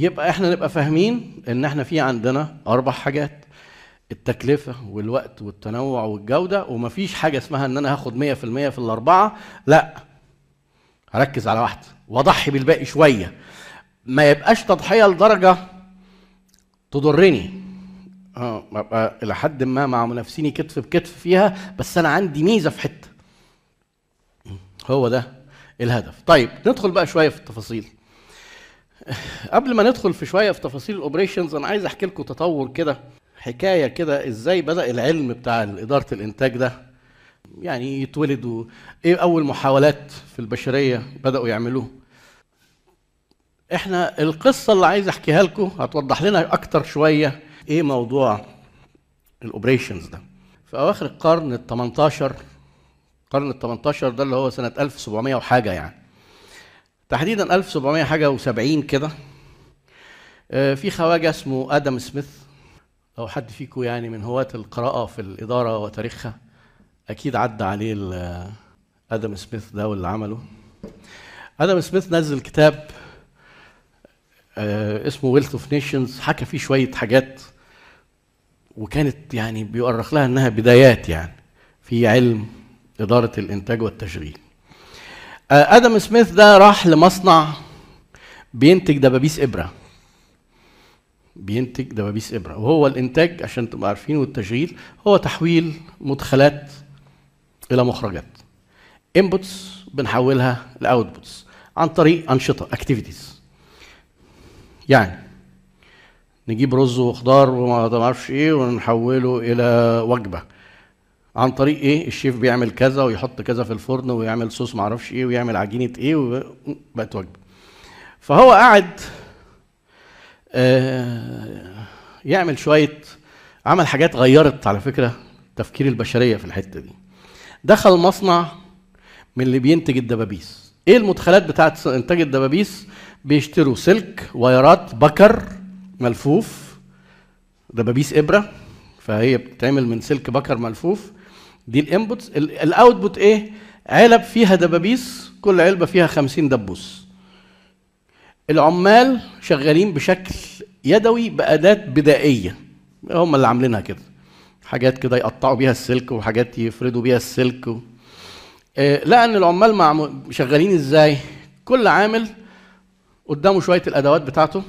يبقى إحنا نبقى فاهمين ان إحنا في عندنا أربع حاجات التكلفة والوقت والتنوع والجودة ومفيش حاجة اسمها ان أنا هاخد 100% في الأربعة. لا هركز على واحدة واضحي بالباقي شوية. ما يبقاش تضحية لدرجة تضرني. آه ببقى إلى حد ما مع منافسيني كتف بكتف فيها بس أنا عندي ميزة في حتة. هو ده الهدف. طيب ندخل بقى شوية في التفاصيل. قبل ما ندخل في شوية في تفاصيل ال operations أنا عايز أحكي لكم تطور كده حكاية كده إزاي بدأ العلم بتاع إدارة الإنتاج ده. يعني يتولد و- إيه أول محاولات في البشرية بدأوا يعملوه؟ إحنا القصة اللي عايز أحكيها لكم هتوضح لنا أكتر شوية إيه موضوع ال operations ده. في أواخر القرن ال 18 القرن ال 18 ده اللي هو سنة 1700 وحاجة يعني. تحديدا 1700 حاجة و70 كده. آه، في خواجة اسمه آدم سميث. لو حد فيكم يعني من هواة القراءة في الإدارة وتاريخها أكيد عدى عليه ال- آدم سميث ده واللي عمله. آدم سميث نزل كتاب آه، اسمه Wealth of Nations حكى فيه شوية حاجات وكانت يعني بيؤرخ لها إنها بدايات يعني في علم إدارة الإنتاج والتشغيل. آه، آدم سميث ده راح لمصنع بينتج دبابيس إبرة. بينتج دبابيس إبرة. وهو الإنتاج عشان تبقوا عارفين والتشغيل هو تحويل مدخلات إلى مخرجات. inputs بنحولها ل outputs عن طريق أنشطة activities يعني نجيب رز وخضار وما أعرفش إيه ونحوله إلى وجبة. عن طريق إيه؟ الشيف بيعمل كذا ويحط كذا في الفرن ويعمل صوص ما أعرفش إيه ويعمل عجينة إيه وبقت وجبة. فهو قاعد آه، يعمل شوية عمل حاجات غيرت على فكرة تفكير البشرية في الحتة دي. دخل مصنع من اللي بينتج الدبابيس. إيه المدخلات بتاعت إنتاج الدبابيس؟ بيشتروا سلك wireات بكر ملفوف دبابيس إبرة. فهي بتتعمل من سلك بكر ملفوف. دي ال inputs. ال output إيه علب فيها دبابيس كل علبة فيها 50 دبوس. العمال شغالين بشكل يدوي بأداة بدائية. هم اللي عاملينها كده. حاجات كده يقطعوا بيها السلك وحاجات يفردوا بيها السلك. و... آه، ان العمال مع شغالين إزاي؟ كل عامل قدامه شوية الأدوات بتاعته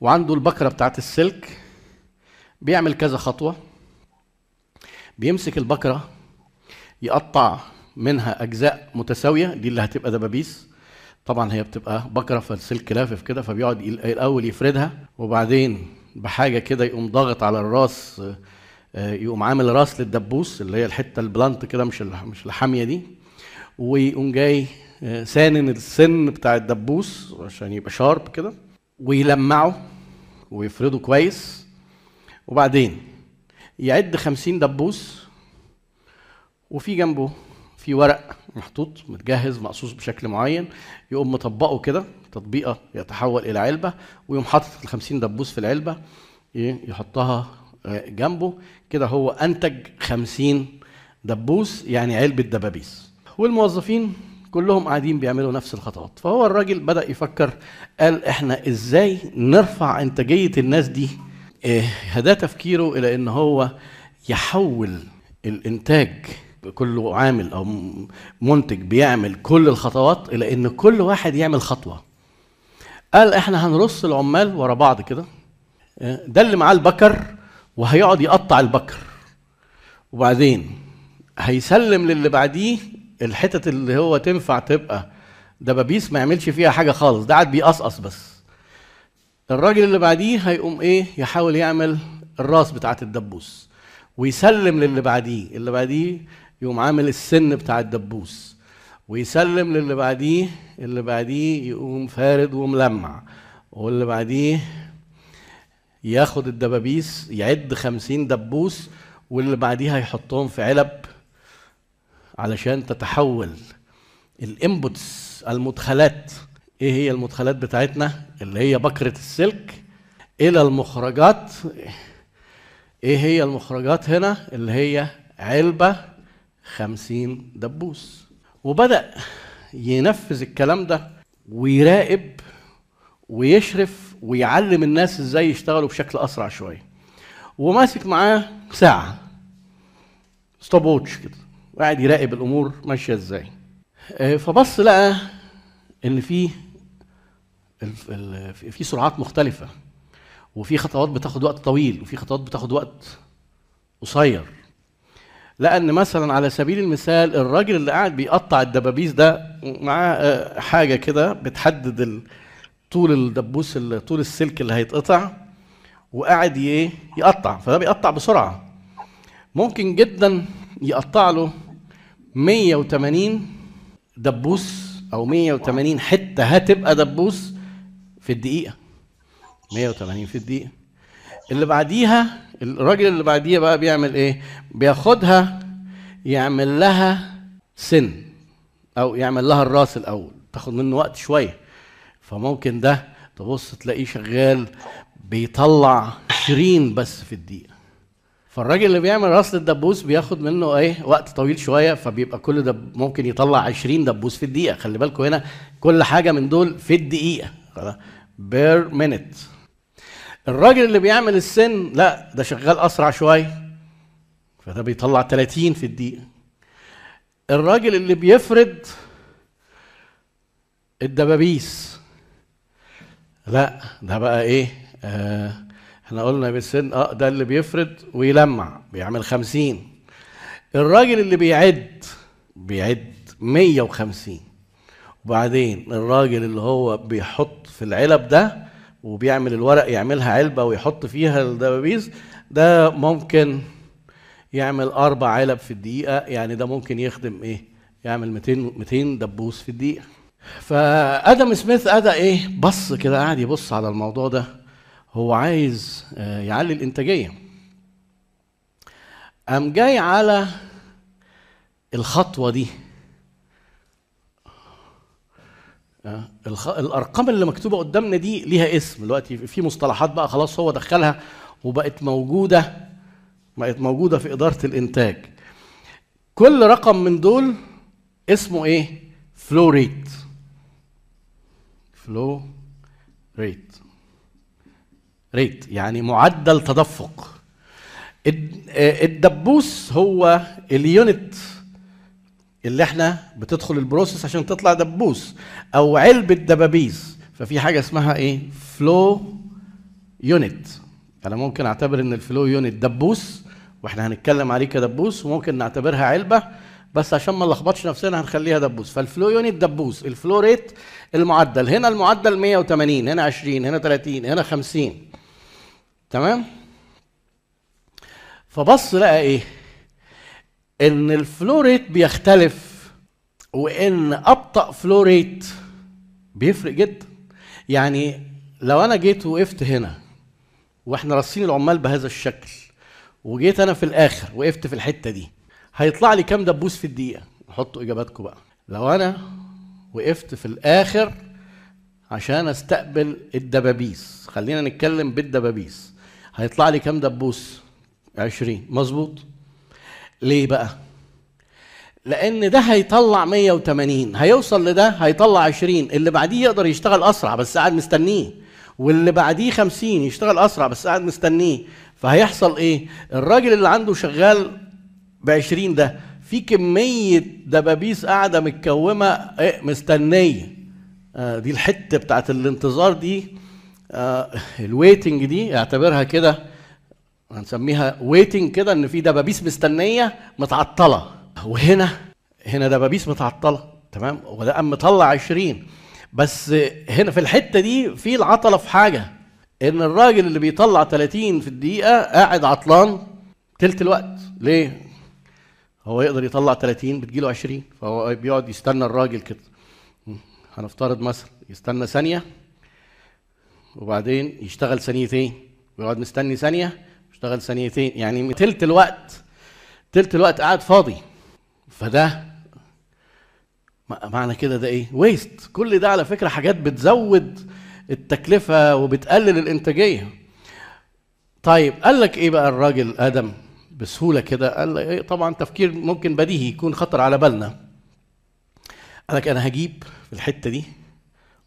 وعنده البكرة بتاعت السلك بيعمل كذا خطوة. بيمسك البكرة يقطع منها أجزاء متساوية دي اللي هتبقى دبابيس. طبعا هي بتبقى بكرة فالسلك لافف كده فبيقعد الأول يفردها وبعدين بحاجة كده يقوم ضاغط على الراس آه، يقوم عامل راس للدبوس اللي هي الحتة البلانت كده مش مش الحامية دي ويقوم جاي آه، سانن السن بتاع الدبوس عشان يبقى شارب كده ويلمعه ويفرده كويس وبعدين يعد خمسين دبوس وفي جنبه في ورق محطوط متجهز مقصوص بشكل معين يقوم مطبقه كده تطبيقة يتحول إلى علبة ويقوم حاطط ال 50 دبوس في العلبة إيه، يحطها آه، جنبه. كده هو أنتج 50 دبوس يعني علبة دبابيس. والموظفين كلهم قاعدين بيعملوا نفس الخطوات. فهو الراجل بدأ يفكر قال إحنا إزاي نرفع إنتاجية الناس دي إيه، هدا تفكيره إلى إن هو يحول الإنتاج كل عامل أو منتج بيعمل كل الخطوات إلى إن كل واحد يعمل خطوة. قال إحنا هنرص العمال ورا بعض كده. آه، ده اللي معاه البكر وهيقعد يقطع البكر. وبعدين هيسلم للي بعديه الحتت اللي هو تنفع تبقى دبابيس ما يعملش فيها حاجة خالص. ده قاعد بيقصقص بس. الراجل اللي بعديه هيقوم إيه؟ يحاول يعمل الراس بتاعت الدبوس ويسلم للي بعديه اللي بعديه يقوم عامل السن بتاع الدبوس ويسلم للي بعديه اللي بعديه يقوم فارد وملمع واللي بعديه ياخد الدبابيس يعد خمسين دبوس واللي بعديها يحطهم في علب علشان تتحول الإنبوتس المدخلات إيه هي المدخلات بتاعتنا؟ اللي هي بكرة السلك إلى المخرجات. إيه هي المخرجات هنا؟ اللي هي علبة خمسين دبوس. وبدأ ينفذ الكلام ده ويراقب ويشرف ويعلم الناس إزاي يشتغلوا بشكل أسرع شوية. وماسك معاه ساعة. ستوب ووتش كده. وقاعد يراقب الأمور ماشية إزاي. آه، فبص لقى إن في في سرعات مختلفة وفي خطوات بتاخد وقت طويل وفي خطوات بتاخد وقت قصير. لأن مثلا على سبيل المثال الراجل اللي قاعد بيقطع الدبابيس ده معاه آه، حاجة كده بتحدد طول الدبوس ال- طول السلك اللي هيتقطع وقاعد يقطع. فده بيقطع بسرعة. ممكن جدا يقطع له 180 دبوس أو 180 حتة هتبقى دبوس في الدقيقة. 180 في الدقيقة. اللي بعديها الراجل اللي بعديها بقى بيعمل إيه؟ بياخدها يعمل لها سن أو يعمل لها الراس الأول. تاخد منه وقت شوية. فممكن ده تبص تلاقيه شغال بيطلع 20 بس في الدقيقة. فالراجل اللي بيعمل راس للدبوس بياخد منه إيه؟ وقت طويل شوية فبيبقى كل دب ممكن يطلع 20 دبوس في الدقيقة. خلي بالكم هنا كل حاجة من دول في الدقيقة. per minute الراجل اللي بيعمل السن لا ده شغال أسرع شوية فده بيطلع 30 في الدقيقة. الراجل اللي بيفرد الدبابيس لا ده بقى إيه؟ آه إحنا قلنا بالسن آه ده اللي بيفرد ويلمع بيعمل خمسين. الراجل اللي بيعد بيعد مية وخمسين. وبعدين الراجل اللي هو بيحط في العلب ده وبيعمل الورق يعملها علبة ويحط فيها الدبابيس ده ممكن يعمل أربع علب في الدقيقة يعني ده ممكن يخدم إيه؟ يعمل 200 200 دبوس في الدقيقة. فآدم سميث أدا إيه؟ بص كده قاعد يبص على الموضوع ده هو عايز آه، يعلي الإنتاجية. قام جاي على الخطوة دي آه، الخ... الأرقام اللي مكتوبة قدامنا دي ليها اسم. دلوقتي في مصطلحات بقى خلاص هو دخلها وبقت موجودة بقت موجودة في إدارة الإنتاج. كل رقم من دول اسمه إيه؟ فلو ريت فلو ريت ريت يعني معدل تدفق. آه، الدبوس هو ال unit اللي إحنا بتدخل ال process عشان تطلع دبوس أو علبة دبابيس. ففي حاجة اسمها إيه؟ flow unit أنا ممكن اعتبر ان ال flow unit دبوس وإحنا هنتكلم عليه كدبوس وممكن نعتبرها علبة بس عشان ما نلخبطش نفسنا هنخليها دبوس. فال flow unit دبوس ال flow rate المعدل. هنا المعدل 180 هنا 20 هنا 30 هنا 50 تمام؟ فبص لقى إيه؟ إن الفلو ريت بيختلف وإن أبطأ فلو ريت بيفرق جدا. يعني لو أنا جيت وقفت هنا وإحنا رصين العمال بهذا الشكل وجيت أنا في الآخر وقفت في الحتة دي هيطلع لي كام دبوس في الدقيقة؟ حطوا إجاباتكم بقى. لو أنا وقفت في الآخر عشان أستقبل الدبابيس خلينا نتكلم بالدبابيس هيطلع لي كام دبوس؟ 20 مظبوط؟ ليه بقى؟ لأن ده هيطلع 180 هيوصل لده هيطلع 20 اللي بعديه يقدر يشتغل أسرع بس قاعد مستنيه واللي بعديه 50 يشتغل أسرع بس قاعد مستنيه. فهيحصل إيه؟ الراجل اللي عنده شغال ب 20 ده في كمية دبابيس قاعدة متكومة إيه مستنيه. آه دي الحتة بتاعت الانتظار دي. آه ال waiting دي اعتبرها كده. هنسميها waiting كده إن في دبابيس مستنية متعطلة. وهنا هنا دبابيس متعطلة تمام؟ وده قام مطلع 20 بس هنا في الحتة دي في العطلة في حاجة إن الراجل اللي بيطلع 30 في الدقيقة قاعد عطلان تلت الوقت. ليه؟ هو يقدر يطلع 30 بتجيله 20 فهو بيقعد يستنى الراجل كده. هنفترض مثلا يستنى ثانية وبعدين يشتغل ثانيتين ويقعد مستني ثانية يشتغل ثانيتين يعني تلت الوقت تلت الوقت قاعد فاضي. فده معنى كده ده إيه؟ ويست كل ده على فكرة حاجات بتزود التكلفة وبتقلل الإنتاجية. طيب قال لك إيه بقى الراجل آدم بسهولة كده؟ قال لك إيه؟ طبعا تفكير ممكن بديهي يكون خطر على بالنا. قال لك أنا هجيب في الحتة دي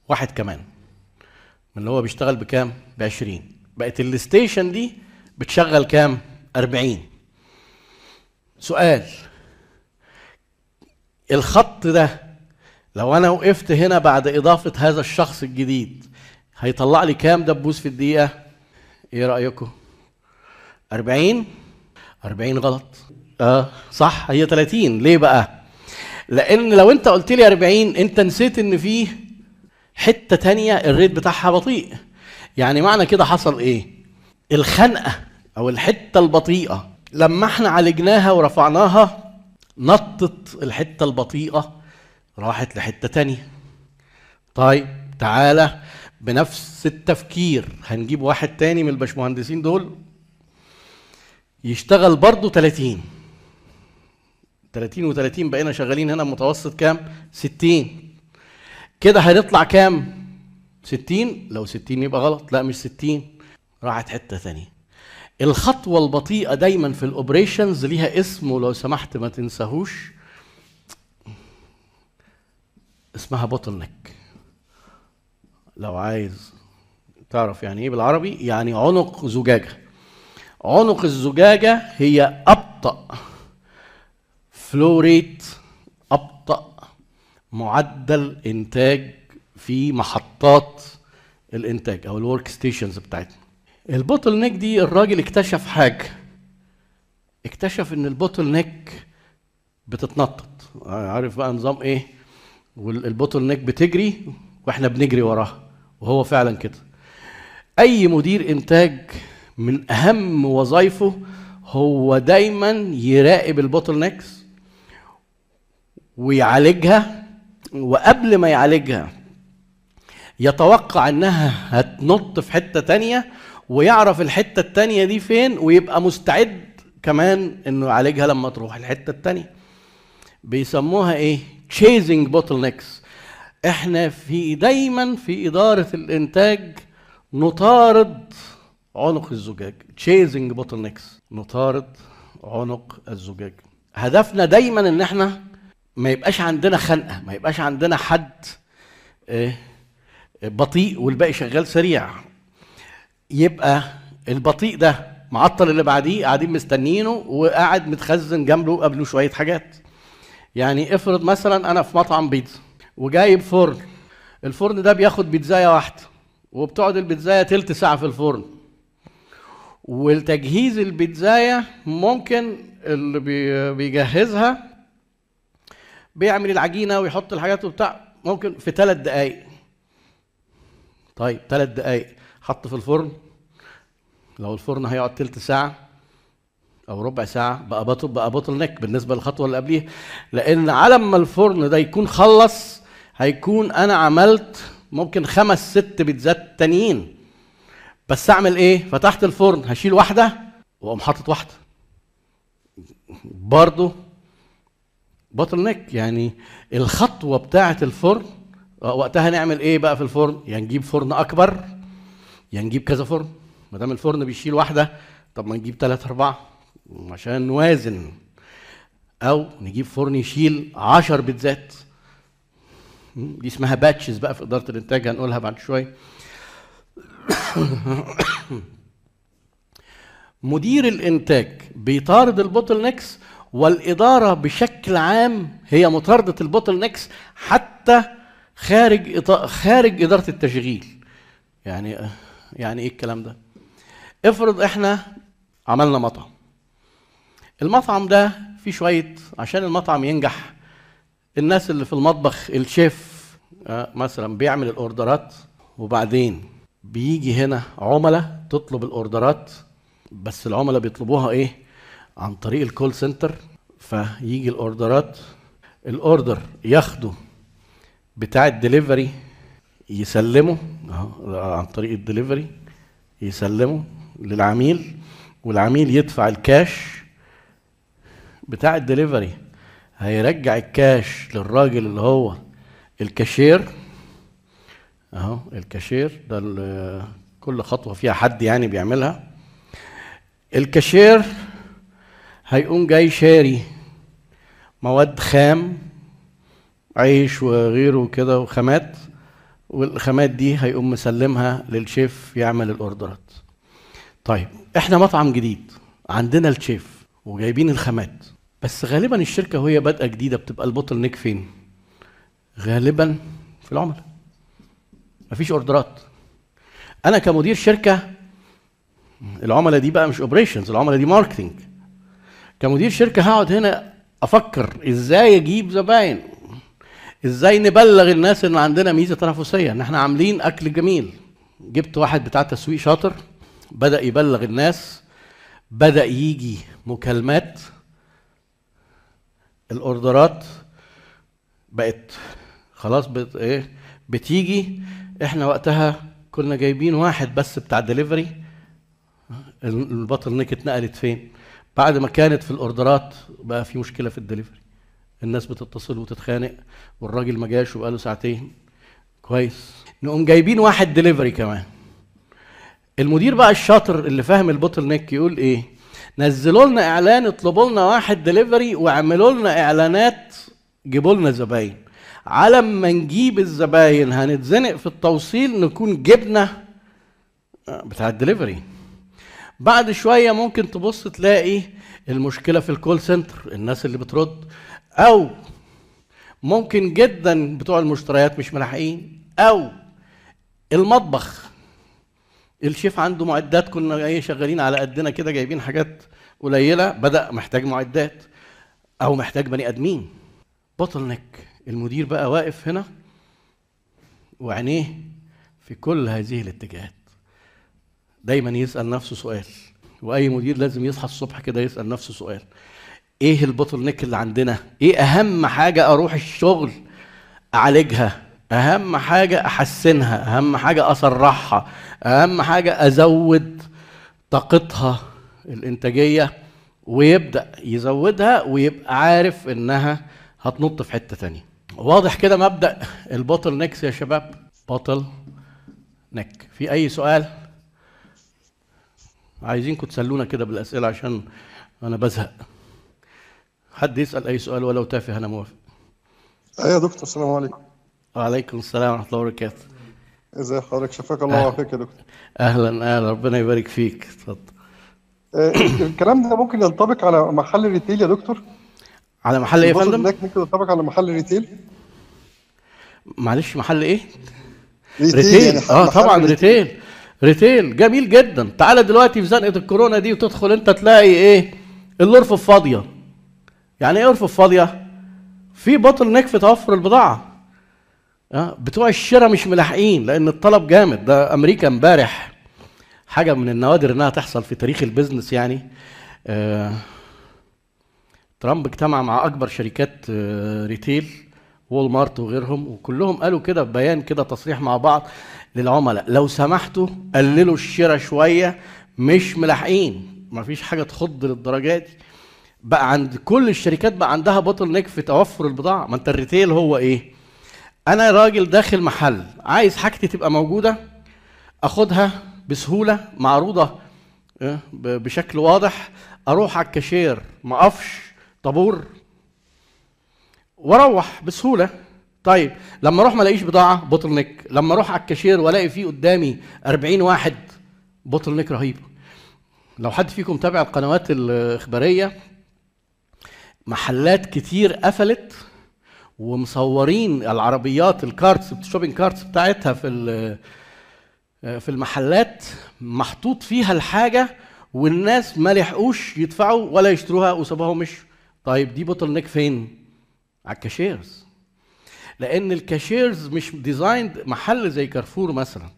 واحد كمان. من اللي هو بيشتغل بكام؟ ب 20 بقت الستيشن دي بتشغل كام؟ 40 سؤال. الخط ده لو أنا وقفت هنا بعد إضافة هذا الشخص الجديد هيطلع لي كام دبوس في الدقيقة؟ إيه رأيكم؟ 40 40 غلط. آه صح هي 30 ليه بقى؟ لأن لو أنت قلت لي 40 أنت نسيت إن فيه حتة تانية الريت بتاعها بطيء. يعني معنى كده حصل إيه؟ الخنقة. أو الحتة البطيئة. لما إحنا عالجناها ورفعناها نطت الحتة البطيئة راحت لحتة تانية. طيب تعالى بنفس التفكير. هنجيب واحد تاني من الباشمهندسين دول. يشتغل برضه 30 30 و30 بقينا شغالين هنا متوسط كام؟ 60 كده هنطلع كام؟ 60 لو 60 يبقى غلط. لا مش 60 راحت حتة ثانية الخطوة البطيئة دايما في ال operations ليها اسم ولو سمحت ما تنساهوش. اسمها bottleneck لو عايز تعرف يعني إيه بالعربي يعني عنق زجاجة. عنق الزجاجة هي أبطأ flow rate أبطأ معدل إنتاج في محطات الإنتاج أو ال work stations بتاعتنا ال bottleneck دي الراجل اكتشف حاجة. اكتشف إن ال bottleneck بتتنطط. عارف بقى نظام إيه؟ وال bottleneck بتجري وإحنا بنجري وراها وهو فعلا كده. أي مدير إنتاج من أهم وظائفه هو دايما يراقب ال bottlenecks ويعالجها وقبل ما يعالجها يتوقع إنها هتنط في حتة تانية ويعرف الحتة التانية دي فين ويبقى مستعد كمان إنه يعالجها لما تروح الحتة التانية. بيسموها إيه؟ chasing bottlenecks. إحنا في دايما في إدارة الإنتاج نطارد عنق الزجاج. chasing bottlenecks. نطارد عنق الزجاج. هدفنا دايما إن إحنا ما يبقاش عندنا خنقة ما يبقاش عندنا حد إيه؟ بطيء والباقي شغال سريع. يبقى البطيء ده معطل اللي بعديه قاعدين مستنيينه وقاعد متخزن جنبه قبله شوية حاجات. يعني افرض مثلا أنا في مطعم بيتزا وجايب فرن. الفرن ده بياخد بيتزاية واحدة وبتقعد البيتزاية تلت ساعة في الفرن. والتجهيز البيتزاية ممكن اللي بيجهزها بيعمل العجينة ويحط الحاجات وبتاع ممكن في ثلاث دقائق طيب ثلاث دقائق حط في الفرن. لو الفرن هيقعد تلت ساعة أو ربع ساعة بقى بطل بقى بطل نك بالنسبة للخطوة اللي قبليها. لأن على ما الفرن ده يكون خلص هيكون أنا عملت ممكن خمس ست بيتزات تانيين. بس أعمل إيه؟ فتحت الفرن هشيل واحدة وأقوم حاطط واحدة. برضه بطل نك. يعني الخطوة بتاعة الفرن وقتها نعمل إيه بقى في الفرن؟ يعني نجيب فرن أكبر. يا يعني نجيب كذا فرن؟ ما دام الفرن بيشيل واحدة طب ما نجيب ثلاثة أربعة عشان نوازن. أو نجيب فرن يشيل عشر بيتزات. دي اسمها batches بقى في إدارة الإنتاج هنقولها بعد شوية. مدير الإنتاج بيطارد ال bottlenecks والإدارة بشكل عام هي مطاردة ال bottlenecks حتى خارج. خارج إدارة التشغيل. يعني يعني إيه الكلام ده؟ افرض إحنا عملنا مطعم. المطعم ده فيه شوية عشان المطعم ينجح الناس اللي في المطبخ الشيف مثلا بيعمل الأوردرات وبعدين بيجي هنا عملاء تطلب الأوردرات بس العملاء بيطلبوها إيه؟ عن طريق ال call center فيجي الأوردرات ال order ياخده بتاع الدليفري يسلمه عن طريق الدليفري يسلمه للعميل والعميل يدفع الكاش بتاع الدليفري. هيرجع الكاش للراجل اللي هو الكاشير اهو الكاشير ده كل خطوة فيها حد يعني بيعملها. الكاشير هيقوم جاي شاري مواد خام عيش وغيره كده وخامات. والخامات دي هيقوم مسلمها للشيف يعمل الأوردرات. طيب إحنا مطعم جديد عندنا الشيف وجايبين الخامات. بس غالبا الشركة وهي بادئة جديدة بتبقى ال bottleneck فين؟ غالبا في العملاء. مفيش أوردرات. أنا كمدير شركة العملاء دي بقى مش operations العملاء دي marketing كمدير شركة هقعد هنا أفكر إزاي أجيب زباين؟ إزاي نبلغ الناس ان عندنا ميزة تنافسية؟ ان إحنا عاملين اكل جميل. جبت واحد بتاع تسويق شاطر بدأ يبلغ الناس بدأ يجي مكالمات. الأوردرات بقت خلاص بت إيه بتيجي. إحنا وقتها كنا جايبين واحد بس بتاع دليفري ال bottleneck اتنقلت فين؟ بعد ما كانت في الأوردرات بقى في مشكلة في الدليفري الناس بتتصل وتتخانق والراجل ما جاش وبقاله ساعتين. كويس. نقوم جايبين واحد دليفري كمان. المدير بقى الشاطر اللي فاهم ال bottleneck يقول إيه؟ نزلوا لنا إعلان اطلبوا لنا واحد دليفري واعملوا لنا إعلانات جيبوا لنا زباين على ما نجيب الزباين هنتزنق في التوصيل نكون جبنا بتاع الدليفري بعد شوية ممكن تبص تلاقي المشكلة في ال call center الناس اللي بترد. أو ممكن جدا بتوع المشتريات مش ملاحقين أو المطبخ. الشيف عنده معدات كنا إيه شغالين على قدنا كده جايبين حاجات قليلة بدأ محتاج معدات أو محتاج بني آدمين. bottleneck المدير بقى واقف هنا وعينيه في كل هذه الاتجاهات. دايما يسأل نفسه سؤال وأي مدير لازم يصحى الصبح كده يسأل نفسه سؤال. إيه البوتل نيك اللي عندنا؟ إيه أهم حاجة أروح الشغل أعالجها؟ أهم حاجة أحسنها؟ أهم حاجة اسرعها أهم حاجة أزود طاقتها الإنتاجية ويبدأ يزودها ويبقى عارف إنها هتنط في حتة تانية. واضح كده مبدأ ال bottlenecks يا شباب؟ bottleneck في أي سؤال؟ عايزينكم تسلونا كده بالأسئلة عشان أنا بزهق. حد يسأل أي سؤال ولو تافه أنا موافق. أيوه يا دكتور السلام عليكم. وعليكم السلام ورحمة الله وبركاته. ازي حضرتك؟ شفاك الله وعافاك يا دكتور. أهلا أهلا ربنا يبارك فيك. اتفضل. آه، الكلام ده ممكن ينطبق على محل retail يا دكتور؟ على محل إيه يا فندم؟ ممكن ينطبق على محل retail معلش محل إيه؟ retail retail. يعني آه طبعا retail. retail. جميل جدا. تعالى دلوقتي في زنقة الكورونا دي وتدخل أنت تلاقي إيه؟ الرفوف فاضيه يعني إيه رفوف فاضيه في bottleneck في توفر البضاعة. آه بتوع الشراء مش ملاحقين لأن الطلب جامد. ده أمريكا امبارح حاجة من النوادر إنها تحصل في تاريخ ال business يعني. آه ترامب اجتمع مع أكبر شركات آه، retail Walmart وغيرهم وكلهم قالوا كده بيان كده تصريح مع بعض للعملاء. لو سمحتوا قللوا الشراء شوية مش ملاحقين. مفيش حاجة تخض للدرجة دي. بقى عند كل الشركات بقى عندها bottleneck في توفر البضاعة. ما انت ال retail هو إيه؟ أنا راجل داخل محل عايز حاجتي تبقى موجودة اخدها بسهولة معروضة ب- بشكل واضح أروح على الكاشير ما اقفش طابور وأروح بسهولة. طيب لما أروح ما الاقيش بضاعة bottleneck. لما أروح على الكاشير والاقي فيه قدامي 40 واحد bottleneck رهيب. لو حد فيكم تابع القنوات الإخبارية محلات كتير قفلت ومصورين العربيات ال carts ال shopping carts بتاعتها في في المحلات محطوط فيها الحاجة والناس ما لحقوش يدفعوا ولا يشتروها وسابوها ومشوا. طيب دي bottleneck فين؟ على ال cashiers. لأن ال cashiers مش designed محل زي كارفور مثلا.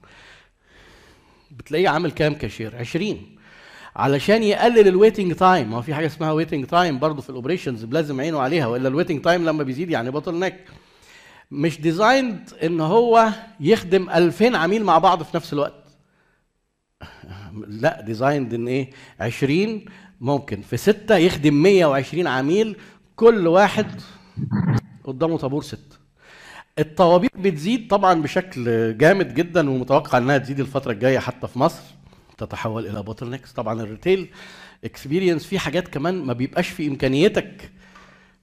بتلاقيه عامل كام كاشير؟ 20 علشان يقلل ال waiting time ما في حاجة اسمها waiting time برضه في ال operations لازم عينه عليها وإلا ال waiting time لما بيزيد يعني bottleneck مش designed إن هو يخدم 2000 عميل مع بعض في نفس الوقت. لا designed إن إيه؟ 20 ممكن. في ستة يخدم 120 عميل كل واحد قدامه طابور ست. الطوابير بتزيد طبعا بشكل جامد جدا ومتوقع إنها تزيد الفترة الجاية حتى في مصر. تتحول إلى bottlenecks طبعا ال retail experience فيه حاجات كمان ما بيبقاش في إمكانيتك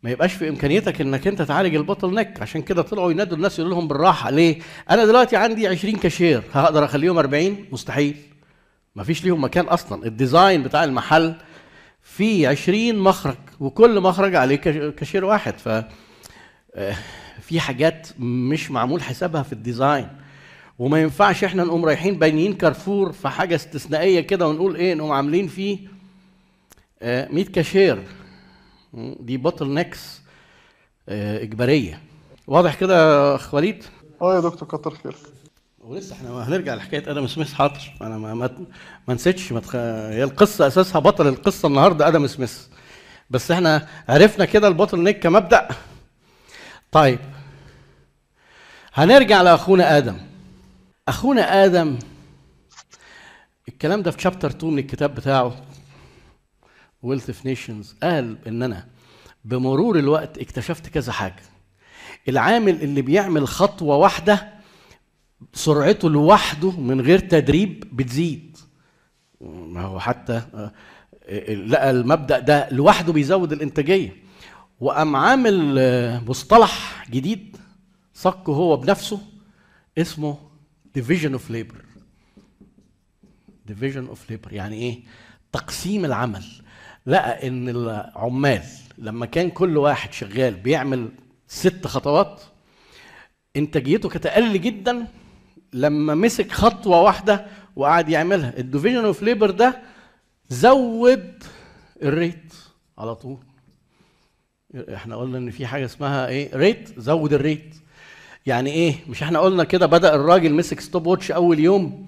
ما يبقاش في إمكانيتك إنك أنت تعالج ال bottleneck عشان كده طلعوا ينادوا الناس يقولوا لهم بالراحة ليه؟ أنا دلوقتي عندي 20 كاشير هقدر أخليهم 40 مستحيل. ما فيش ليهم مكان أصلا. ال design بتاع المحل فيه 20 مخرج وكل مخرج عليه كاش- كاشير واحد. ف آه، في حاجات مش معمول حسابها في ال design وما ينفعش إحنا نقوم رايحين بانيين كارفور في حاجة استثنائية كده ونقول إيه نقوم عاملين فيه آه، 100 كاشير. دي bottlenecks إجبارية. واضح كده يا أخ وليد؟ آه يا دكتور كتر خيرك ولسه إحنا هنرجع لحكاية آدم سميث حاضر. أنا ما ما, ما نسيتش ما تخ... هي القصة أساسها بطل القصة النهارده آدم سميث. بس إحنا عرفنا كده ال bottleneck كمبدأ. طيب هنرجع لأخونا آدم. أخونا آدم الكلام ده في chapter 2 من الكتاب بتاعه Wealth of Nations قال إن أنا بمرور الوقت اكتشفت كذا حاجة. العامل اللي بيعمل خطوة واحدة سرعته لوحده من غير تدريب بتزيد. ما هو حتى آه، لقى المبدأ ده لوحده بيزود الإنتاجية. وقام عامل آه، مصطلح جديد صكه هو بنفسه اسمه division of labor. Division of labor. يعني إيه؟ تقسيم العمل. لقى إن العمال لما كان كل واحد شغال بيعمل ست خطوات إنتاجيته كانت أقل جدا لما مسك خطوة واحدة وقعد يعملها. ال division of labor ده زود ال rate على طول. إحنا قلنا إن في حاجة اسمها إيه؟ rate زود ال rate يعني إيه؟ مش إحنا قلنا كده بدأ الراجل مسك stopwatch أول يوم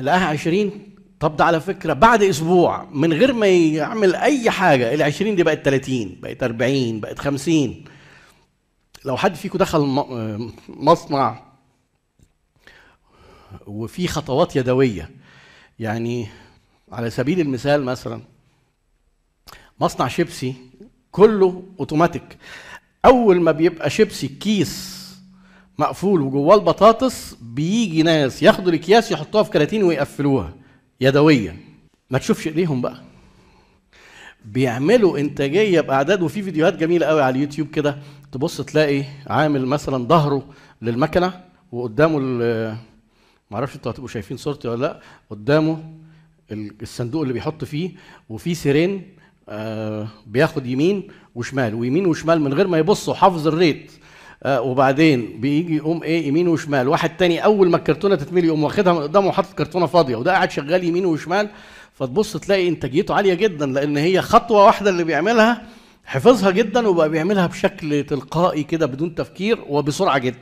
لقاها 20 طب ده على فكرة بعد أسبوع من غير ما يعمل أي حاجة ال 20 دي بقت 30 بقت 40 بقت 50 لو حد فيكم دخل مصنع وفي خطوات يدوية يعني على سبيل المثال مثلا مصنع شيبسي كله أوتوماتيك. أول ما بيبقى شيبسي كيس مقفول وجواه البطاطس بيجي ناس ياخدوا الأكياس يحطوها في كراتين ويقفلوها يدويا. ما تشوفش إيديهم بقى. بيعملوا إنتاجية بأعداد وفي فيديوهات جميلة قوي على اليوتيوب كده. تبص تلاقي عامل مثلا ظهره للمكنة وقدامه ال- معرفش أنتوا هتبقوا شايفين صورتي ولا لأ. قدامه ال- الصندوق اللي بيحط فيه وفي سيرين آه بياخد يمين وشمال ويمين وشمال من غير ما يبص وحافظ ال rate. آه وبعدين بيجي يقوم إيه يمين وشمال. واحد تاني أول ما الكرتونة تتملي يقوم واخدها من قدامه وحاطط كرتونة فاضية وده قاعد شغال يمين وشمال. فتبص تلاقي إنتاجيته عالية جدا لأن هي خطوة واحدة اللي بيعملها حفظها جدا وبقى بيعملها بشكل تلقائي كده بدون تفكير وبسرعة جدا.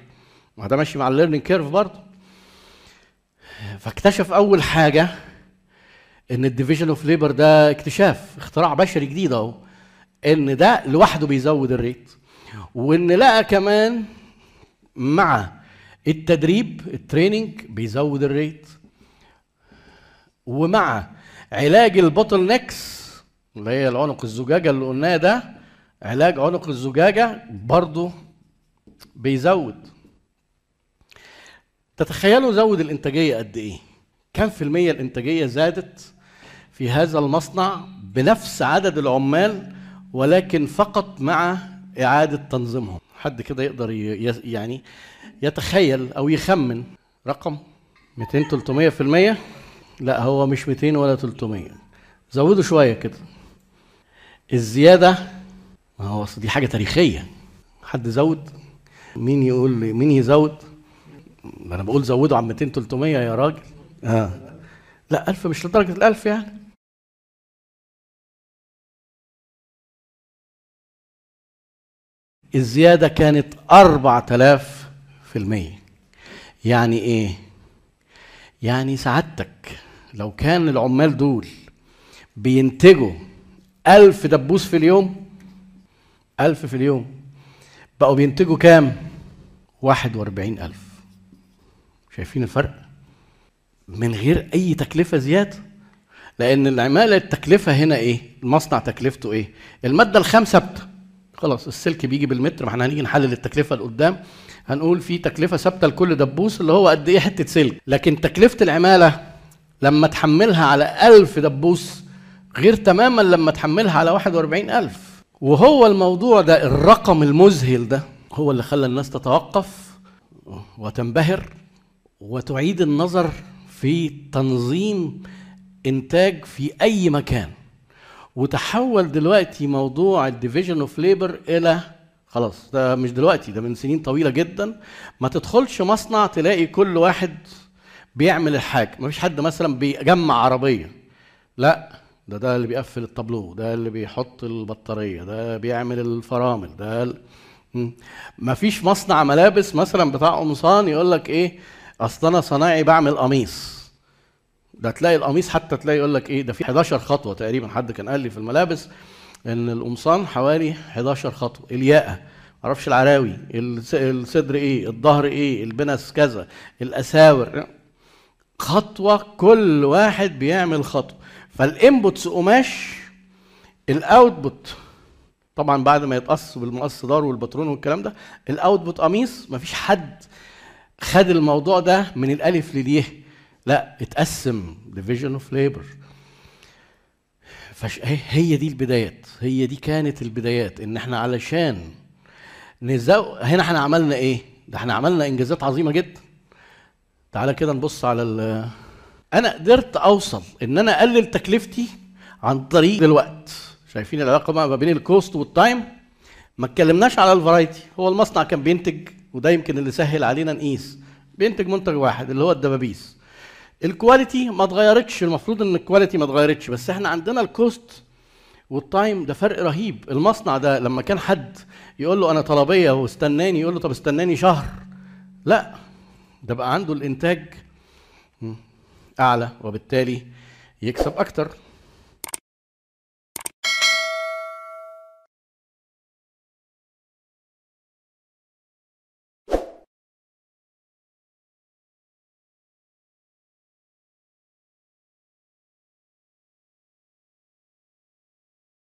ما ده ماشي مع ال learning curve برضه. فاكتشف أول حاجة إن ال division of labor ده اكتشاف اختراع بشري جديد أهو إن ده لوحده بيزود ال rate وإن لقى كمان مع التدريب ال training بيزود ال rate ومع علاج ال bottlenecks اللي هي العنق الزجاجة اللي قلناه ده علاج عنق الزجاجة برضه بيزود. تتخيلوا زود الإنتاجية قد إيه؟ كم في المية الإنتاجية زادت في هذا المصنع بنفس عدد العمال ولكن فقط مع إعادة تنظيمهم. حد كده يقدر يعني يتخيل أو يخمن رقم 200 300 في المية؟ لا هو مش 200 ولا 300 زودوا شوية كده. الزيادة ما هو دي حاجة تاريخية. حد زود؟ مين يقول لي؟ مين يزود؟ ما أنا بقول زودوا عن 200 300 يا راجل. آه. لا 1000 مش لدرجة ال1000 يعني. الزيادة كانت 4000 في المية يعني إيه؟ يعني سعادتك لو كان العمال دول بينتجوا ألف دبوس في اليوم ألف في اليوم بقوا بينتجوا كام؟ واحد وأربعين ألف شايفين الفرق؟ من غير أي تكلفة زيادة لأن العمالة التكلفة هنا إيه؟ المصنع تكلفته إيه؟ المادة الخام ثابتة خلاص السلك بيجي بالمتر ما إحنا هنيجي نحلل التكلفة لقدام. هنقول في تكلفة ثابتة لكل دبوس اللي هو قد إيه حتة سلك. لكن تكلفة العمالة لما تحملها على ألف دبوس غير تماما لما تحملها على واحد وأربعين ألف. وهو الموضوع ده الرقم المذهل ده هو اللي خلى الناس تتوقف وتنبهر وتعيد النظر في تنظيم إنتاج في أي مكان. وتحول دلوقتي موضوع ال division of labor إلى خلاص ده مش دلوقتي ده من سنين طويلة جدا. ما تدخلش مصنع تلاقي كل واحد بيعمل الحاجة ما فيش حد مثلا بيجمع عربية. لا ده ده اللي بيقفل الطابلو ده اللي بيحط البطارية ده بيعمل الفرامل ده. ما فيش مصنع ملابس مثلا بتاع قمصان يقول لك إيه أصل أنا صنايعي بعمل قميص. ده تلاقي القميص حتى تلاقي يقول لك إيه ده في 11 خطوة تقريبا. حد كان قال لي في الملابس إن القمصان حوالي 11 خطوة. الياقة معرفش العراوي الصدر إيه الظهر إيه البنس كذا الأساور. خطوة كل واحد بيعمل خطوة. فال inputs قماش ال output طبعا بعد ما يتقص بالمقص دار والباترون والكلام ده ال output قميص مفيش حد خد الموضوع ده من الألف لليه. لا اتقسم division of labor هي دي البدايات. هي دي كانت البدايات إن إحنا علشان نزو هنا إحنا عملنا إيه؟ ده إحنا عملنا إنجازات عظيمة جدا. تعالى كده نبص على ال أنا قدرت أوصل إن أنا أقلل تكلفتي عن طريق الوقت. شايفين العلاقة ما بين ال cost وال time ما اتكلمناش على ال variety هو المصنع كان بينتج وده يمكن اللي سهل علينا نقيس. بينتج منتج واحد اللي هو الدبابيس. ال quality ما اتغيرتش المفروض إن ال quality ما اتغيرتش بس إحنا عندنا ال cost وال time ده فرق رهيب. المصنع ده لما كان حد يقول له أنا طلبية واستناني يقول له طب استناني شهر. لا ده بقى عنده الإنتاج أعلى وبالتالي يكسب أكتر.